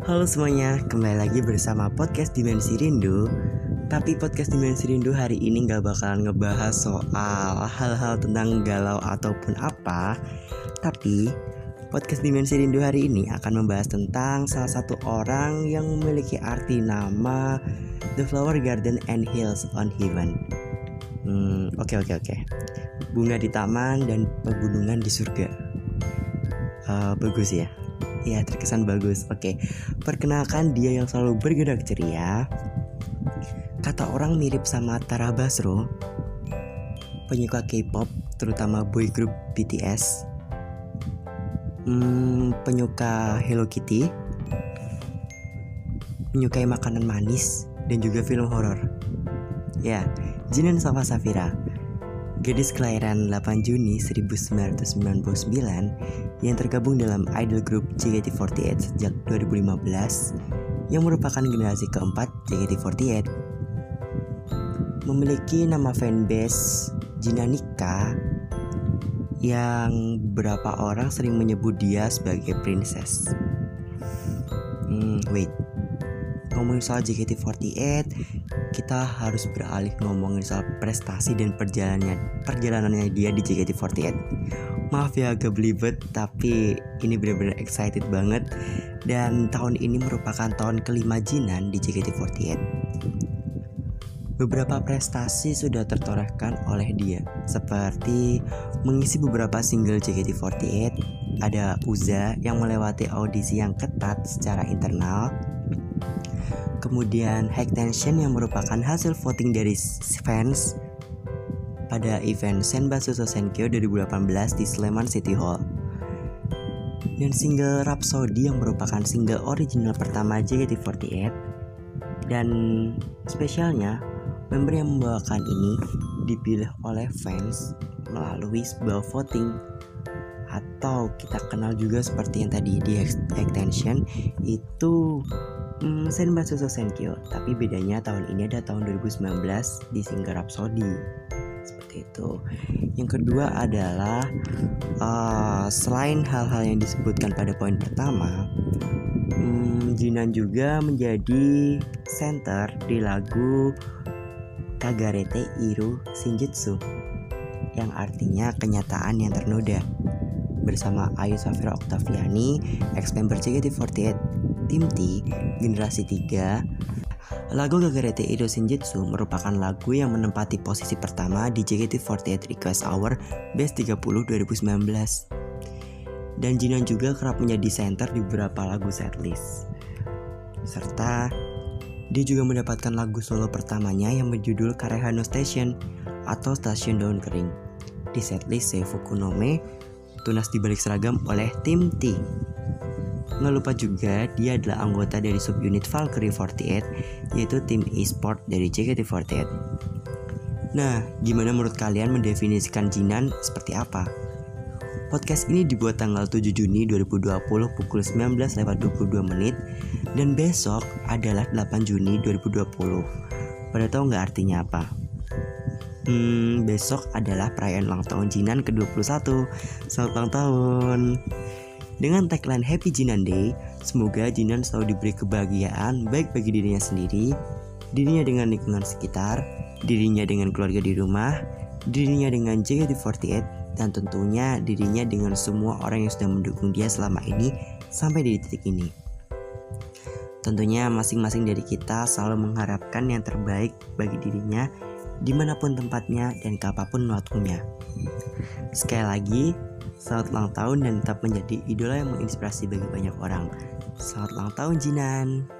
Halo semuanya, kembali lagi bersama podcast Dimensi Rindu. Tapi podcast Dimensi Rindu hari ini gak bakalan ngebahas soal hal-hal tentang galau ataupun apa. Tapi podcast Dimensi Rindu hari ini akan membahas tentang salah satu orang yang memiliki arti nama The Flower Garden and Hills on Heaven. Hmm, oke oke oke. Bunga di taman dan pegunungan di surga. Uh, Bagus ya Ya terkesan bagus. Oke Perkenalkan dia yang selalu bergerak ceria. Kata orang mirip sama Tara Basro Penyuka K-pop Terutama boy group BTS hmm, Penyuka Hello Kitty. Menyukai makanan manis Dan juga film horor. Ya Jinan Safa Safira Gadis kelahiran 8 Juni 1999 yang tergabung dalam idol group JKT48 sejak 2015 yang merupakan generasi keempat JKT48 memiliki nama fanbase Jinanika yang beberapa orang sering menyebut dia sebagai princess. Hmm, wait, ngomongin soal JKT48 kita harus beralih ngomongin soal prestasi dan perjalanannya perjalanannya dia di JKT48 maaf ya agak belibet tapi ini benar-benar excited banget. Dan tahun ini merupakan tahun kelima Jinan di JKT48 Beberapa prestasi sudah tertorehkan oleh dia, seperti mengisi beberapa single JKT48, ada Uza yang melewati audisi yang ketat secara internal, kemudian High Tension yang merupakan hasil voting dari fans pada event Senbatsu Sosenkyo 2018 di Sleman City Hall. Dan single Rhapsody yang merupakan single original pertama JKT48 dan spesialnya member yang membawakan ini dipilih oleh fans melalui sebuah voting. Atau kita kenal juga seperti yang tadi di extension itu hmm, Senbatsu Senkyo tapi bedanya tahun ini ada tahun 2019 di Singer Rhapsody seperti itu. Yang kedua adalah uh, selain hal-hal yang disebutkan pada poin pertama hmm, Jinan juga menjadi center di lagu Kagarete Iru Shinjutsu yang artinya kenyataan yang ternoda. Bersama Ayu Safira Oktaviani, ex-member JKT48, Tim T, generasi 3. Lagu Gagarete Ido Shinjutsu merupakan lagu yang menempati posisi pertama di JKT48 Request Hour Best 30 2019. Dan Jinan juga kerap menjadi center di beberapa lagu setlist. Serta dia juga mendapatkan lagu solo pertamanya yang berjudul Karehano Station atau Stasiun Daun Kering di setlist Seifuku Nome tunas di balik seragam oleh tim T. Nggak lupa juga dia adalah anggota dari subunit Valkyrie 48 yaitu tim e-sport dari JKT48. Nah, gimana menurut kalian mendefinisikan Jinan seperti apa? Podcast ini dibuat tanggal 7 Juni 2020 pukul 19 lewat 22 menit dan besok adalah 8 Juni 2020. Pada tahu nggak artinya apa? Hmm, besok adalah perayaan ulang tahun Jinan ke-21. Selamat ulang tahun. Dengan tagline Happy Jinan Day, semoga Jinan selalu diberi kebahagiaan baik bagi dirinya sendiri, dirinya dengan lingkungan sekitar, dirinya dengan keluarga di rumah, dirinya dengan JKT48, dan tentunya dirinya dengan semua orang yang sudah mendukung dia selama ini sampai di titik ini. Tentunya masing-masing dari kita selalu mengharapkan yang terbaik bagi dirinya di mana pun tempatnya dan kapan pun waktunya. Sekali lagi, selamat ulang tahun dan tetap menjadi idola yang menginspirasi bagi banyak orang. Selamat ulang tahun Jinan!